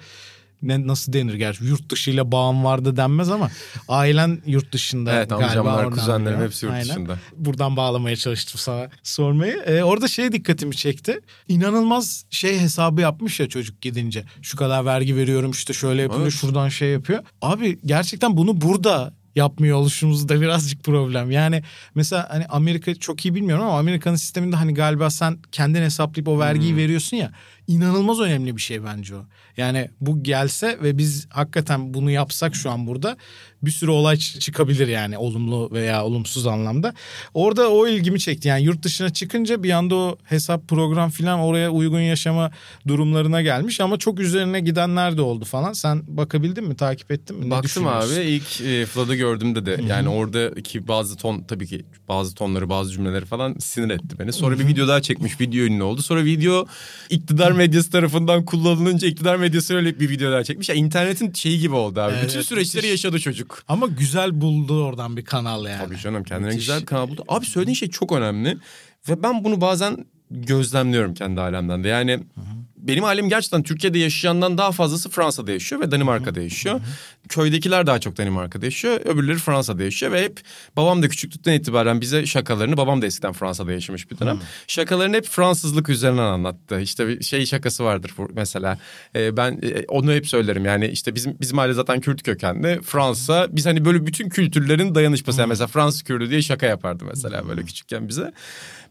ne, nasıl denir gerçi yurt dışıyla bağım vardı denmez ama ailen yurt dışında Evet galiba amcamlar, kuzenlerim biliyor. hepsi yurt Aynen. dışında. Buradan bağlamaya çalıştım sana sormayı. Ee, orada şey dikkatimi çekti. İnanılmaz şey hesabı yapmış ya çocuk gidince. Şu kadar vergi veriyorum işte şöyle yapıyor Evet. şuradan şey yapıyor. Abi gerçekten bunu burada yapmıyor oluşumuz da birazcık problem. Yani mesela hani Amerika çok iyi bilmiyorum ama Amerika'nın sisteminde hani galiba sen kendin hesaplayıp o vergiyi veriyorsun ya inanılmaz önemli bir şey bence o. Yani bu gelse ve biz hakikaten bunu yapsak şu an burada bir sürü olay çıkabilir yani olumlu veya olumsuz anlamda. Orada o ilgimi çekti. Yani yurt dışına çıkınca bir anda o hesap program falan oraya uygun yaşama durumlarına gelmiş ama çok üzerine gidenler de oldu falan. Sen bakabildin mi? Takip ettin mi? Ne Baktım abi ilk e, Flood'ı gördüğümde de yani oradaki bazı ton tabii ki bazı tonları bazı cümleleri falan sinir etti beni. Sonra bir video daha çekmiş video ünlü oldu. Sonra video iktidar medyası tarafından kullanılınca iktidar medyası öyle bir video daha çekmiş. Ya internetin şeyi gibi oldu abi. Evet, Bütün süreçleri müthiş. yaşadı çocuk. Ama güzel buldu oradan bir kanal yani. Tabii canım kendine Müthiş. güzel bir kanal buldu. Abi söylediğin şey çok önemli. Ve ben bunu bazen gözlemliyorum kendi alemden de. Yani benim ailem gerçekten Türkiye'de yaşayandan daha fazlası Fransa'da yaşıyor ve Danimarka'da yaşıyor. Köydekiler daha çok Danimarka'da yaşıyor. Öbürleri Fransa'da yaşıyor ve hep babam da küçüklükten itibaren bize şakalarını babam da eskiden Fransa'da yaşamış bir dönem. Şakalarını hep Fransızlık üzerinden anlattı. İşte bir şey şakası vardır mesela. Ee, ben e, onu hep söylerim. Yani işte bizim bizim aile zaten Kürt kökenli. Fransa biz hani böyle bütün kültürlerin dayanışması. Yani mesela Fransız Kürdü diye şaka yapardı mesela böyle küçükken bize.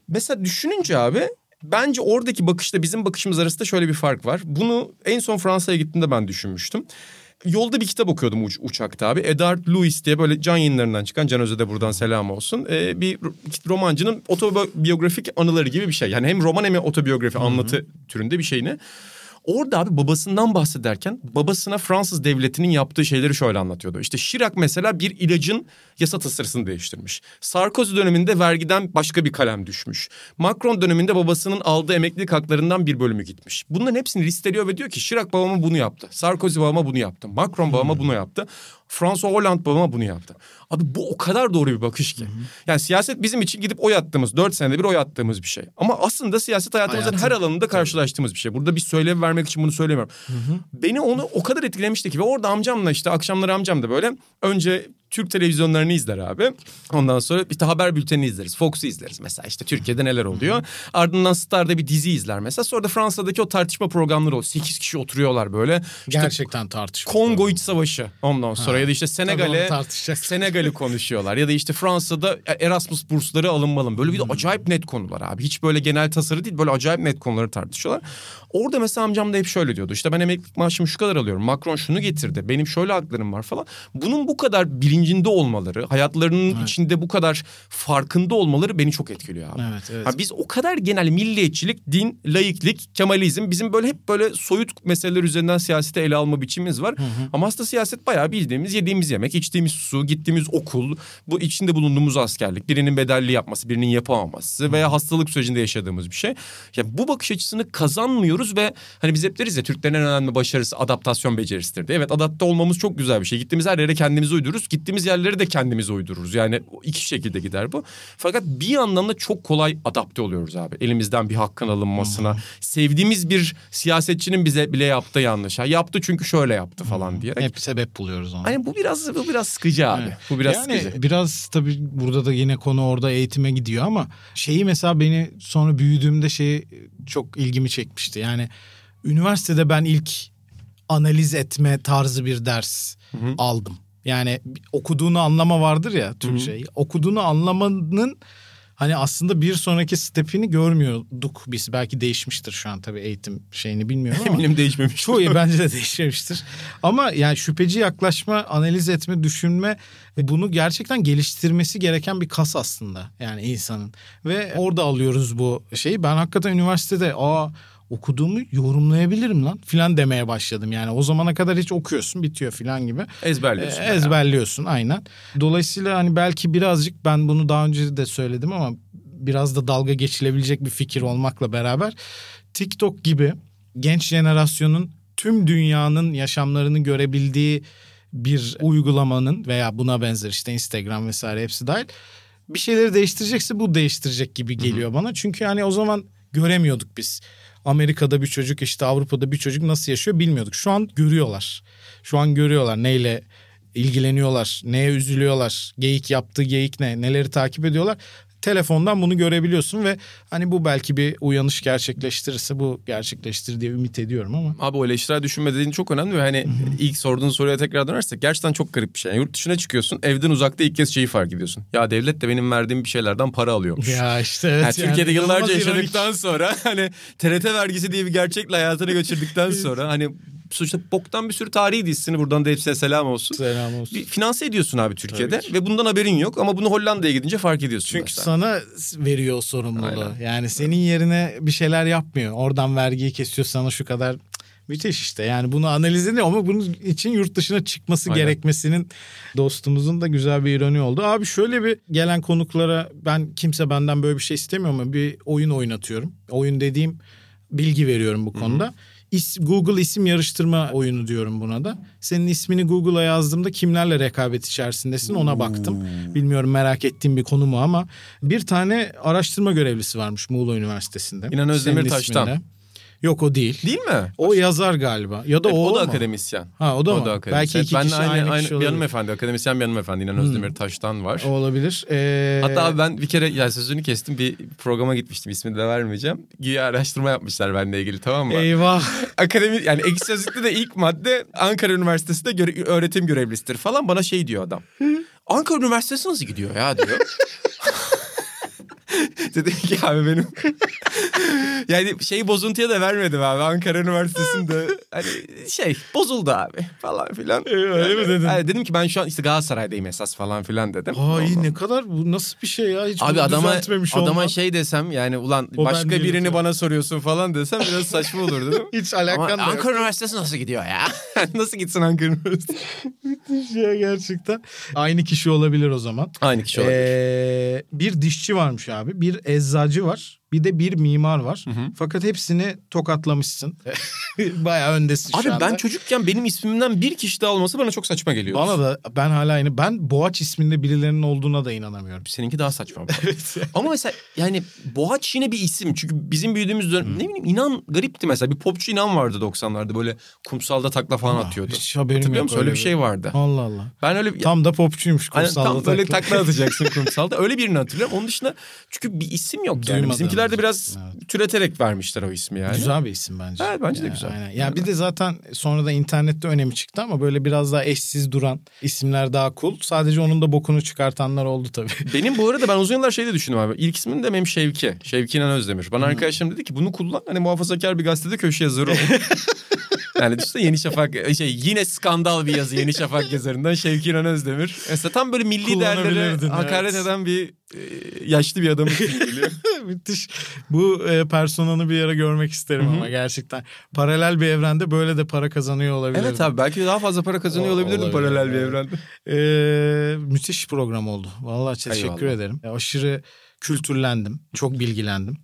Mesela düşününce abi bence oradaki bakışla bizim bakışımız arasında şöyle bir fark var. Bunu en son Fransa'ya gittiğimde ben düşünmüştüm. Yolda bir kitap okuyordum uç- uçakta abi. Edward Lewis diye böyle can yayınlarından çıkan Can Öz'e de buradan selam olsun. Ee, bir ro- romancının otobiyografik anıları gibi bir şey. Yani hem roman hem otobiyografi anlatı türünde bir şeyini. Orada abi babasından bahsederken babasına Fransız devletinin yaptığı şeyleri şöyle anlatıyordu. İşte Chirac mesela bir ilacın yasa tasarısını değiştirmiş. Sarkozy döneminde vergiden başka bir kalem düşmüş. Macron döneminde babasının aldığı emeklilik haklarından bir bölümü gitmiş. Bunların hepsini listeliyor ve diyor ki Chirac babama bunu yaptı. Sarkozy babama bunu yaptı. Macron babama bunu yaptı. François Hollande babama bunu yaptı. Abi bu o kadar doğru bir bakış ki. Yani siyaset bizim için gidip oy attığımız, dört senede bir oy attığımız bir şey. Ama aslında siyaset hayatımızın Hayatın- her alanında karşılaştığımız bir şey. Burada bir söylem vermek için bunu söylemiyorum. Beni onu o kadar etkilemişti ki ve orada amcamla işte akşamları amcam da böyle önce Türk televizyonlarını izler abi. Ondan sonra işte haber bültenini izleriz. Fox'u izleriz mesela işte Türkiye'de neler oluyor. Ardından Star'da bir dizi izler mesela. Sonra da Fransa'daki o tartışma programları oluyor. Sekiz kişi oturuyorlar böyle. İşte Gerçekten tartışma. Kongo İç Savaşı ondan sonra ya da işte Senegal'e. Senegal'i konuşuyorlar ya da işte Fransa'da Erasmus bursları alınmalı böyle bir de acayip net konular abi hiç böyle genel tasarı değil böyle acayip net konuları tartışıyorlar. Orada mesela amcam da hep şöyle diyordu işte ben emeklilik maaşımı şu kadar alıyorum Macron şunu getirdi benim şöyle haklarım var falan. Bunun bu kadar bilincinde olmaları hayatlarının içinde bu kadar farkında olmaları beni çok etkiliyor abi. Evet, evet. Ha, biz o kadar genel milliyetçilik, din, laiklik, kemalizm bizim böyle hep böyle soyut meseleler üzerinden siyasete ele alma biçimimiz var. Ama aslında siyaset bayağı bildiğimiz, yediğimiz yemek, içtiğimiz su, gittiğimiz okul, bu içinde bulunduğumuz askerlik, birinin bedelli yapması, birinin yapamaması veya hastalık sürecinde yaşadığımız bir şey. Ya bu bakış açısını kazanmıyoruz ve hani biz hep deriz ya Türklerin en önemli başarısı adaptasyon becerisidir diye. Evet adapte olmamız çok güzel bir şey. Gittiğimiz her yere kendimizi uydururuz. Gittiğimiz yerleri de kendimiz uydururuz. Yani iki şekilde gider bu. Fakat bir yandan da çok kolay adapte oluyoruz abi. Elimizden bir hakkın alınmasına. Sevdiğimiz bir siyasetçinin bize bile yaptığı yanlış. Ha, yaptı çünkü şöyle yaptı falan diyerek. Hep sebep buluyoruz onu. Hani bu biraz bu biraz sıkıcı abi. Evet. Bu biraz yani sıkıcı. biraz tabii burada da yine konu orada eğitime gidiyor ama şeyi mesela beni sonra büyüdüğümde şey çok ilgimi çekmişti. Yani üniversitede ben ilk analiz etme tarzı bir ders aldım. Yani okuduğunu anlama vardır ya Türkçe. Okuduğunu anlamanın hani aslında bir sonraki stepini görmüyorduk biz. Belki değişmiştir şu an tabii eğitim şeyini bilmiyorum ama. Eminim değişmemiş. Çoğu bence de değişmemiştir. Ama yani şüpheci yaklaşma, analiz etme, düşünme ve bunu gerçekten geliştirmesi gereken bir kas aslında yani insanın. Ve orada alıyoruz bu şeyi. Ben hakikaten üniversitede aa okuduğumu yorumlayabilirim lan filan demeye başladım. Yani o zamana kadar hiç okuyorsun bitiyor filan gibi. Ezberliyorsun. E, yani. ezberliyorsun aynen. Dolayısıyla hani belki birazcık ben bunu daha önce de söyledim ama biraz da dalga geçilebilecek bir fikir olmakla beraber TikTok gibi genç jenerasyonun tüm dünyanın yaşamlarını görebildiği bir uygulamanın veya buna benzer işte Instagram vesaire hepsi dahil bir şeyleri değiştirecekse bu değiştirecek gibi geliyor bana. Çünkü hani o zaman göremiyorduk biz. Amerika'da bir çocuk işte Avrupa'da bir çocuk nasıl yaşıyor bilmiyorduk. Şu an görüyorlar. Şu an görüyorlar neyle ilgileniyorlar, neye üzülüyorlar, geyik yaptığı geyik ne, neleri takip ediyorlar. Telefondan bunu görebiliyorsun ve hani bu belki bir uyanış gerçekleştirirse bu gerçekleştirir diye ümit ediyorum ama. Abi o eleştirel düşünme dediğin çok önemli ve hani ilk sorduğun soruya tekrar dönersek gerçekten çok garip bir şey. Yani yurt dışına çıkıyorsun evden uzakta ilk kez şeyi fark ediyorsun. Ya devlet de benim verdiğim bir şeylerden para alıyormuş. Ya işte evet. Yani Türkiye'de yani yıllarca inanılmaz yaşadıktan ironik. sonra hani TRT vergisi diye bir gerçekle hayatını geçirdikten sonra hani sonuçta boktan bir sürü tarihi dizisini buradan da hepsine selam olsun. Selam olsun. Bir finanse ediyorsun abi Türkiye'de ve bundan haberin yok ama bunu Hollanda'ya gidince fark ediyorsun. Çünkü mesela. sana veriyor o sorumluluğu. Aynen. Yani senin yerine bir şeyler yapmıyor. Oradan vergiyi kesiyor sana şu kadar. Müthiş işte yani bunu analiz ediyor ama bunun için yurt dışına çıkması Aynen. gerekmesinin dostumuzun da güzel bir ironi oldu. Abi şöyle bir gelen konuklara ben kimse benden böyle bir şey istemiyor ama bir oyun oynatıyorum. Oyun dediğim bilgi veriyorum bu konuda. İs- Google isim yarıştırma oyunu diyorum buna da. Senin ismini Google'a yazdığımda kimlerle rekabet içerisindesin ona baktım. Bilmiyorum merak ettiğim bir konu mu ama bir tane araştırma görevlisi varmış Muğla Üniversitesi'nde. İnan Özdemir Taştan. isminle. Yok o değil. Değil mi? O yazar galiba. Ya da Evet, o, o da mu? akademisyen. Ha o da mı? akademisyen. Belki iki ben kişi aynı, aynı, aynı kişi bir hanımefendi, akademisyen bir hanımefendi. İnan Özdemir Taş'tan var. O olabilir. Ee, Hatta ben bir kere yani sözünü kestim bir programa gitmiştim ismini de vermeyeceğim. Güya araştırma yapmışlar benimle ilgili tamam mı? Eyvah. Akademi yani ekşi sözlükte de ilk madde Ankara Üniversitesi'nde göre- öğretim görevlisidir falan bana şey diyor adam. Ankara Üniversitesi nasıl gidiyor ya diyor. Dedim ki abi benim yani şey bozuntuya da vermedim abi Ankara Üniversitesi'nde hani şey bozuldu abi falan filan. Ee, öyle mi dedin? Yani dedim ki ben şu an işte Galatasaray'dayım esas falan filan dedim. Ay ne kadar bu nasıl bir şey ya? Hiç Abi adama adama olman. şey desem yani ulan O başka birini tabii. bana soruyorsun falan desem biraz saçma olur dedim. Hiç Ama alakan yok. Ankara Üniversitesi nasıl gidiyor ya? nasıl gitsin Ankara Üniversitesi? ya gerçekten. Aynı kişi olabilir o zaman. Aynı kişi olabilir. Ee, bir dişçi varmış abi. Bir eczacı var. Bir de bir mimar var. Fakat hepsini tokatlamışsın. Bayağı öndesin Abi şu anda. ben çocukken benim ismimden bir kişi daha olması bana çok saçma geliyor. Bana da ben hala aynı. Ben Boğaç isminde birilerinin olduğuna da inanamıyorum. Seninki daha saçma. Ama mesela yani Boğaç yine bir isim. Çünkü bizim büyüdüğümüz dönem ne bileyim inan garipti mesela. Bir popçu inan vardı 90'larda böyle kumsalda takla falan atıyordu. Hiç haberim Hatırlıyor musun? Öyle öyle bir şey vardı. Allah Allah. Ben öyle. Tam da popçuymuş kumsalda tam böyle takla. takla atacaksın kumsalda. Öyle birini hatırlıyorum. Onun dışında çünkü bir isim yok yani. Duymadım. Bizimkiler de biraz türeterek vermişler o ismi yani. Güzel bir isim bence. Evet, bence de güzel. Aynen. Ya bir de zaten sonra da internette önemi çıktı ama böyle biraz daha eşsiz duran isimler daha cool. Sadece onun da bokunu çıkartanlar oldu tabii. Benim bu arada ben uzun yıllar şeyde düşündüm abi. İlk ismim de benim Şevki. Şevki İnan Özdemir. Bana arkadaşlarım dedi ki bunu kullan. Hani muhafazakar bir gazetede köşe yazarı ol. yani düşünsene Yeni Şafak şey yine skandal bir yazı Yeni Şafak yazarından Şevki İnan Özdemir. Mesela tam böyle milli değerlere hakaret evet. eden bir e, yaşlı bir adamın geliyor. Müthiş. Bu e, personanı bir yere görmek isterim ama gerçekten. Paralel bir evrende böyle de para kazanıyor olabilir. evet abi belki daha fazla para kazanıyor olabilirdim olabilir, paralel bir evet. evrende. Ee, müthiş program oldu. Vallahi teşekkür Eyvallah. ederim. Aşırı kültürlendim. Çok bilgilendim.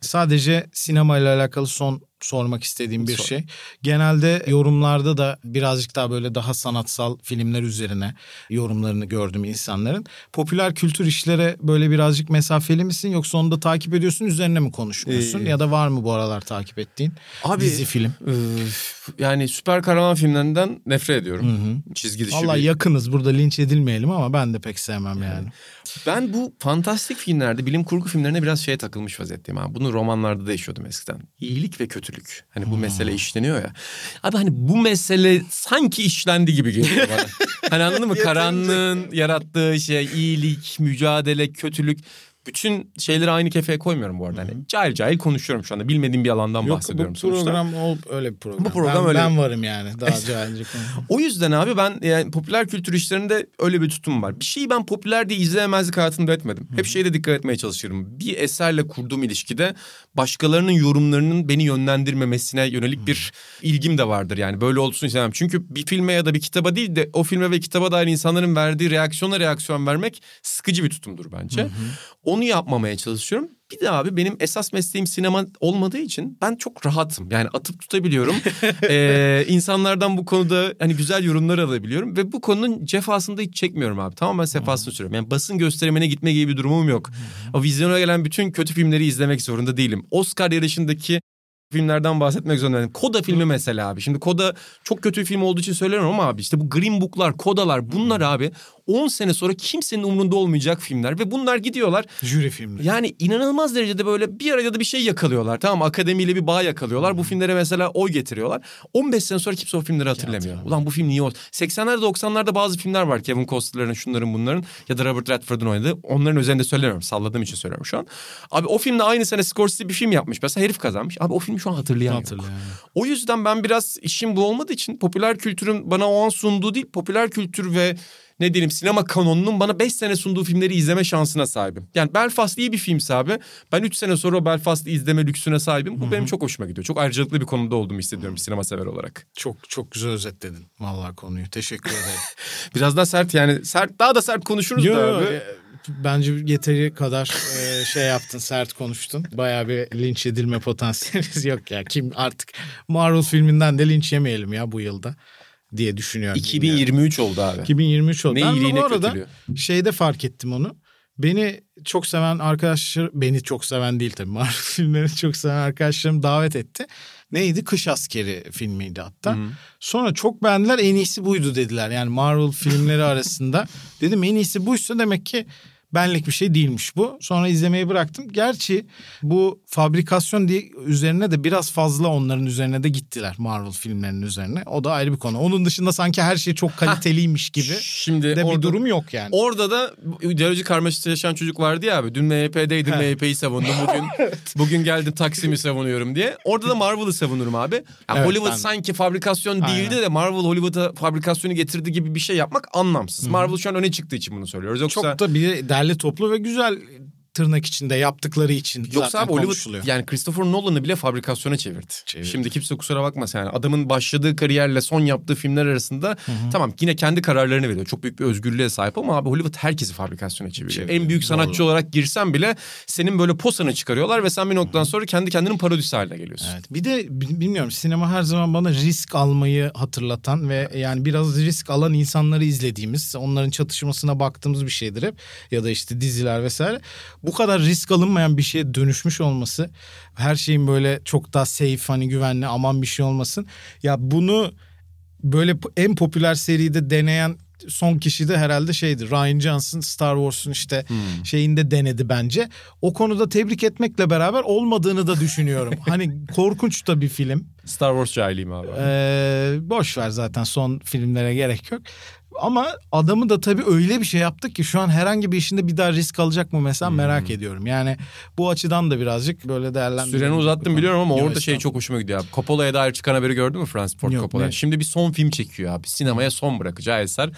Sadece sinema ile alakalı son sormak istediğim bir Sor. şey. Genelde yorumlarda da birazcık daha böyle daha sanatsal filmler üzerine yorumlarını gördüm insanların. Popüler kültür işlere böyle birazcık mesafeli misin yoksa onu da takip ediyorsun üzerine mi konuşmuyorsun? Ee, ya da var mı bu aralar takip ettiğin Abi dizi film? Üf, yani süper kahraman filmlerinden nefret ediyorum. Çizgi dışı Vallahi bir- yakınız burada linç edilmeyelim ama ben de pek sevmem yani. Ben bu fantastik filmlerde, bilim kurgu filmlerine biraz şeye takılmış vaziyetteyim abi. Bunu romanlarda da yaşıyordum eskiden. İyilik ve kötülük. Hani bu mesele işleniyor ya. Abi hani bu mesele sanki işlendi gibi geliyor bana. hani anladın mı? Karanlığın yarattığı şey, iyilik, mücadele, kötülük. Bütün şeyleri aynı kefeye koymuyorum bu arada. Hani cahil cahil konuşuyorum şu anda. Bilmediğim bir alandan Yok bahsediyorum bu sonuçta. program ol, öyle bir program. Bu program ben, öyle. Ben varım yani daha cahilce. O yüzden abi ben yani popüler kültür işlerinde öyle bir tutum var. Bir şeyi ben popüler diye izleyemezlik hayatımda etmedim. Hep şeye de dikkat etmeye çalışırım. Bir eserle kurduğum ilişkide başkalarının yorumlarının beni yönlendirmemesine yönelik bir ilgim de vardır. Yani böyle olsun istemem. Çünkü bir filme ya da bir kitaba değil de o filme ve kitaba dair insanların verdiği reaksiyona reaksiyon vermek sıkıcı bir tutumdur bence. Onu yapmamaya çalışıyorum. Bir de abi benim esas mesleğim sinema olmadığı için ben çok rahatım. Yani atıp tutabiliyorum. ee, insanlardan bu konuda hani güzel yorumlar alabiliyorum. Ve bu konunun cefasını da hiç çekmiyorum abi. Tamamen sefasını sürüyorum. Yani basın gösterimine gitme gibi bir durumum yok. O vizyona gelen bütün kötü filmleri izlemek zorunda değilim. Oscar yarışındaki filmlerden bahsetmek zorundayım. Koda filmi mesela abi. Şimdi Koda çok kötü bir film olduğu için söylüyorum ama abi işte bu Green Book'lar, Kodalar bunlar abi 10 sene sonra kimsenin umurunda olmayacak filmler ve bunlar gidiyorlar. Jüri filmleri. Yani inanılmaz derecede böyle bir arada da bir şey yakalıyorlar. Tamam mı? akademiyle bir bağ yakalıyorlar. Bu filmlere mesela oy getiriyorlar. 15 sene sonra kimse o filmleri hatırlamıyor. Ulan bu film niye oldu? 80'lerde 90'larda bazı filmler var. Kevin Costner'ların şunların bunların ya da Robert Redford'un oynadığı. Onların üzerinde söylemiyorum. Salladığım için söylüyorum şu an. Abi o filmde aynı sene Scorsese bir film yapmış. Mesela herif kazanmış. Abi o filmi şu an hatırlayan. Hatırlayan yok. O yüzden ben biraz işim bu olmadığı için popüler kültürün bana o an sunduğu değil popüler kültür ve ne diyelim sinema kanonunun bana 5 sene sunduğu filmleri izleme şansına sahibim. Yani Belfast iyi bir filmse abi ben 3 sene sonra Belfast'ı izleme lüksüne sahibim. Bu benim çok hoşuma gidiyor. Çok ayrıcalıklı bir konumda olduğumu hissediyorum bir sinema sever olarak. Çok çok güzel özetledin vallahi konuyu. Teşekkür ederim. Biraz daha sert yani sert daha da sert konuşuruz Yo, da yo, abi. e, Bence yeteri kadar e, şey yaptın, sert konuştun. Bayağı bir linç edilme potansiyelimiz yok ya. Kim artık Marvel filminden de linç yemeyelim ya bu yılda diye düşünüyorum. 2023 oldu abi. 2023 oldu. Ne Ben iyiliği bu arada kötülüğü. şeyde fark ettim onu. Beni çok seven arkadaşlar, beni çok seven değil tabii. Marvel filmlerini çok seven arkadaşlarım davet etti. Neydi? Kış Askeri filmiydi hatta. Sonra çok beğendiler en iyisi buydu dediler. Yani Marvel filmleri arasında. Dedim en iyisi buysa demek ki benlik bir şey değilmiş bu. Sonra izlemeyi bıraktım. Gerçi bu fabrikasyon diye üzerine de biraz fazla onların üzerine de gittiler Marvel filmlerinin üzerine. O da ayrı bir konu. Onun dışında sanki her şey çok kaliteliymiş gibi Şimdi de bir orada- durum yok yani. Orada da ideoloji karmaşası yaşayan çocuk vardı ya abi. Dün MHP'deydim MHP'yi savundum. Bugün bugün geldim Taksim'i savunuyorum diye. Orada da Marvel'ı savunurum abi. Ya Evet, Hollywood ben sanki fabrikasyon değildi Aynen. de Marvel Hollywood'a fabrikasyonu getirdi gibi bir şey yapmak anlamsız. Marvel şu an öne çıktığı için bunu söylüyoruz. Yoksa Çok da bir derli toplu ve güzel tırnak içinde yaptıkları için Yoksa zaten abi Hollywood konuşuluyor. yani Christopher Nolan'ı bile fabrikasyona çevirdi. Çevirdi. Şimdi kimse kusura bakmasın yani adamın başladığı kariyerle son yaptığı filmler arasında tamam yine kendi kararlarını veriyor. Çok büyük bir özgürlüğe sahip ama abi Hollywood herkesi fabrikasyona çeviriyor. Çeviriyor, En büyük sanatçı doğru. olarak girsen bile senin böyle posanı çıkarıyorlar ve sen bir noktadan sonra kendi kendinin parodisi haline geliyorsun. Evet. Bir de bi- bilmiyorum sinema her zaman bana risk almayı hatırlatan ve yani biraz risk alan insanları izlediğimiz, onların çatışmasına baktığımız bir şeydir hep ya da işte diziler vesaire. Bu kadar risk alınmayan bir şeye dönüşmüş olması, her şeyin böyle çok daha safe hani güvenli aman bir şey olmasın. Ya bunu böyle en popüler seride deneyen son kişi de herhalde şeydi. Ryan Johnson Star Wars'un işte şeyinde denedi bence. O konuda tebrik etmekle beraber olmadığını da düşünüyorum. hani korkunç da bir film. Star Wars cahiliyim abi. Ee, boş ver zaten son filmlere gerek yok. Ama adamı da tabii öyle bir şey yaptık ki şu an herhangi bir işinde bir daha risk alacak mı mesela merak ediyorum. Yani bu açıdan da birazcık böyle değerlendirelim. Süreni uzattım biliyorum ama Yok, orada şey çok hoşuma gidiyor abi. Coppola'ya dair çıkan haberi gördün mü Francis Ford Coppola? Şimdi bir son film çekiyor abi. Sinemaya son bırakacağı eser.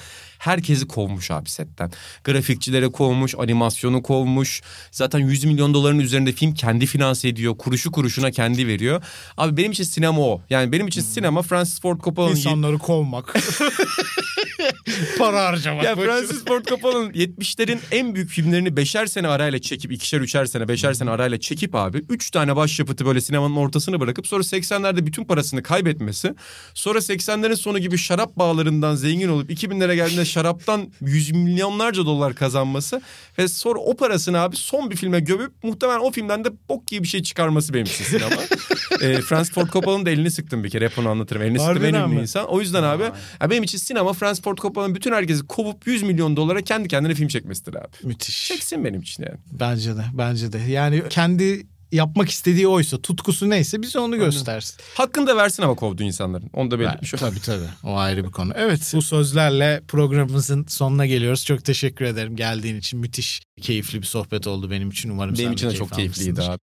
Herkesi kovmuş abi setten. Grafikçilere kovmuş, animasyonu kovmuş. Zaten 100 milyon doların üzerinde film kendi finanse ediyor. Kuruşu kuruşuna kendi veriyor. Abi benim için sinema o. Yani benim için sinema Francis Ford Coppola'nın... İnsanları kovmak. Para harcamak. Ya Francis Ford Coppola'nın 70'lerin en büyük filmlerini beşer sene arayla çekip ikişer üçer sene beşer sene arayla çekip abi üç tane başyapıtı böyle sinemanın ortasını bırakıp sonra 80'lerde bütün parasını kaybetmesi sonra 80'lerin sonu gibi şarap bağlarından zengin olup 2000'lere geldiğinde şaraptan yüz milyonlarca dolar kazanması ve sonra o parasını abi son bir filme gömüp muhtemelen o filmden de bok gibi bir şey çıkarması benim için sinema. e, Francis Ford Coppola'nın da elini sıktım bir kere hep onu anlatırım. Elini sıktım en ünlü insan. O yüzden abi ya benim için sinema Francis Ford Coppola'nın bütün herkesi kovup 100 milyon dolara kendi kendine film çekmesidir abi. Müthiş. Çeksin benim için yani. Bence de bence de. Yani kendi yapmak istediği oysa tutkusu neyse bize onu göstersin. Hakkını da versin ama kovduğu insanların. Onu da belirtmiş. Tabii tabii. O ayrı bir konu. Evet bu sözlerle programımızın sonuna geliyoruz. Çok teşekkür ederim geldiğin için. Müthiş keyifli bir sohbet oldu benim için. Umarım sen Benim de için de çok keyifliydi almışsındır. abi.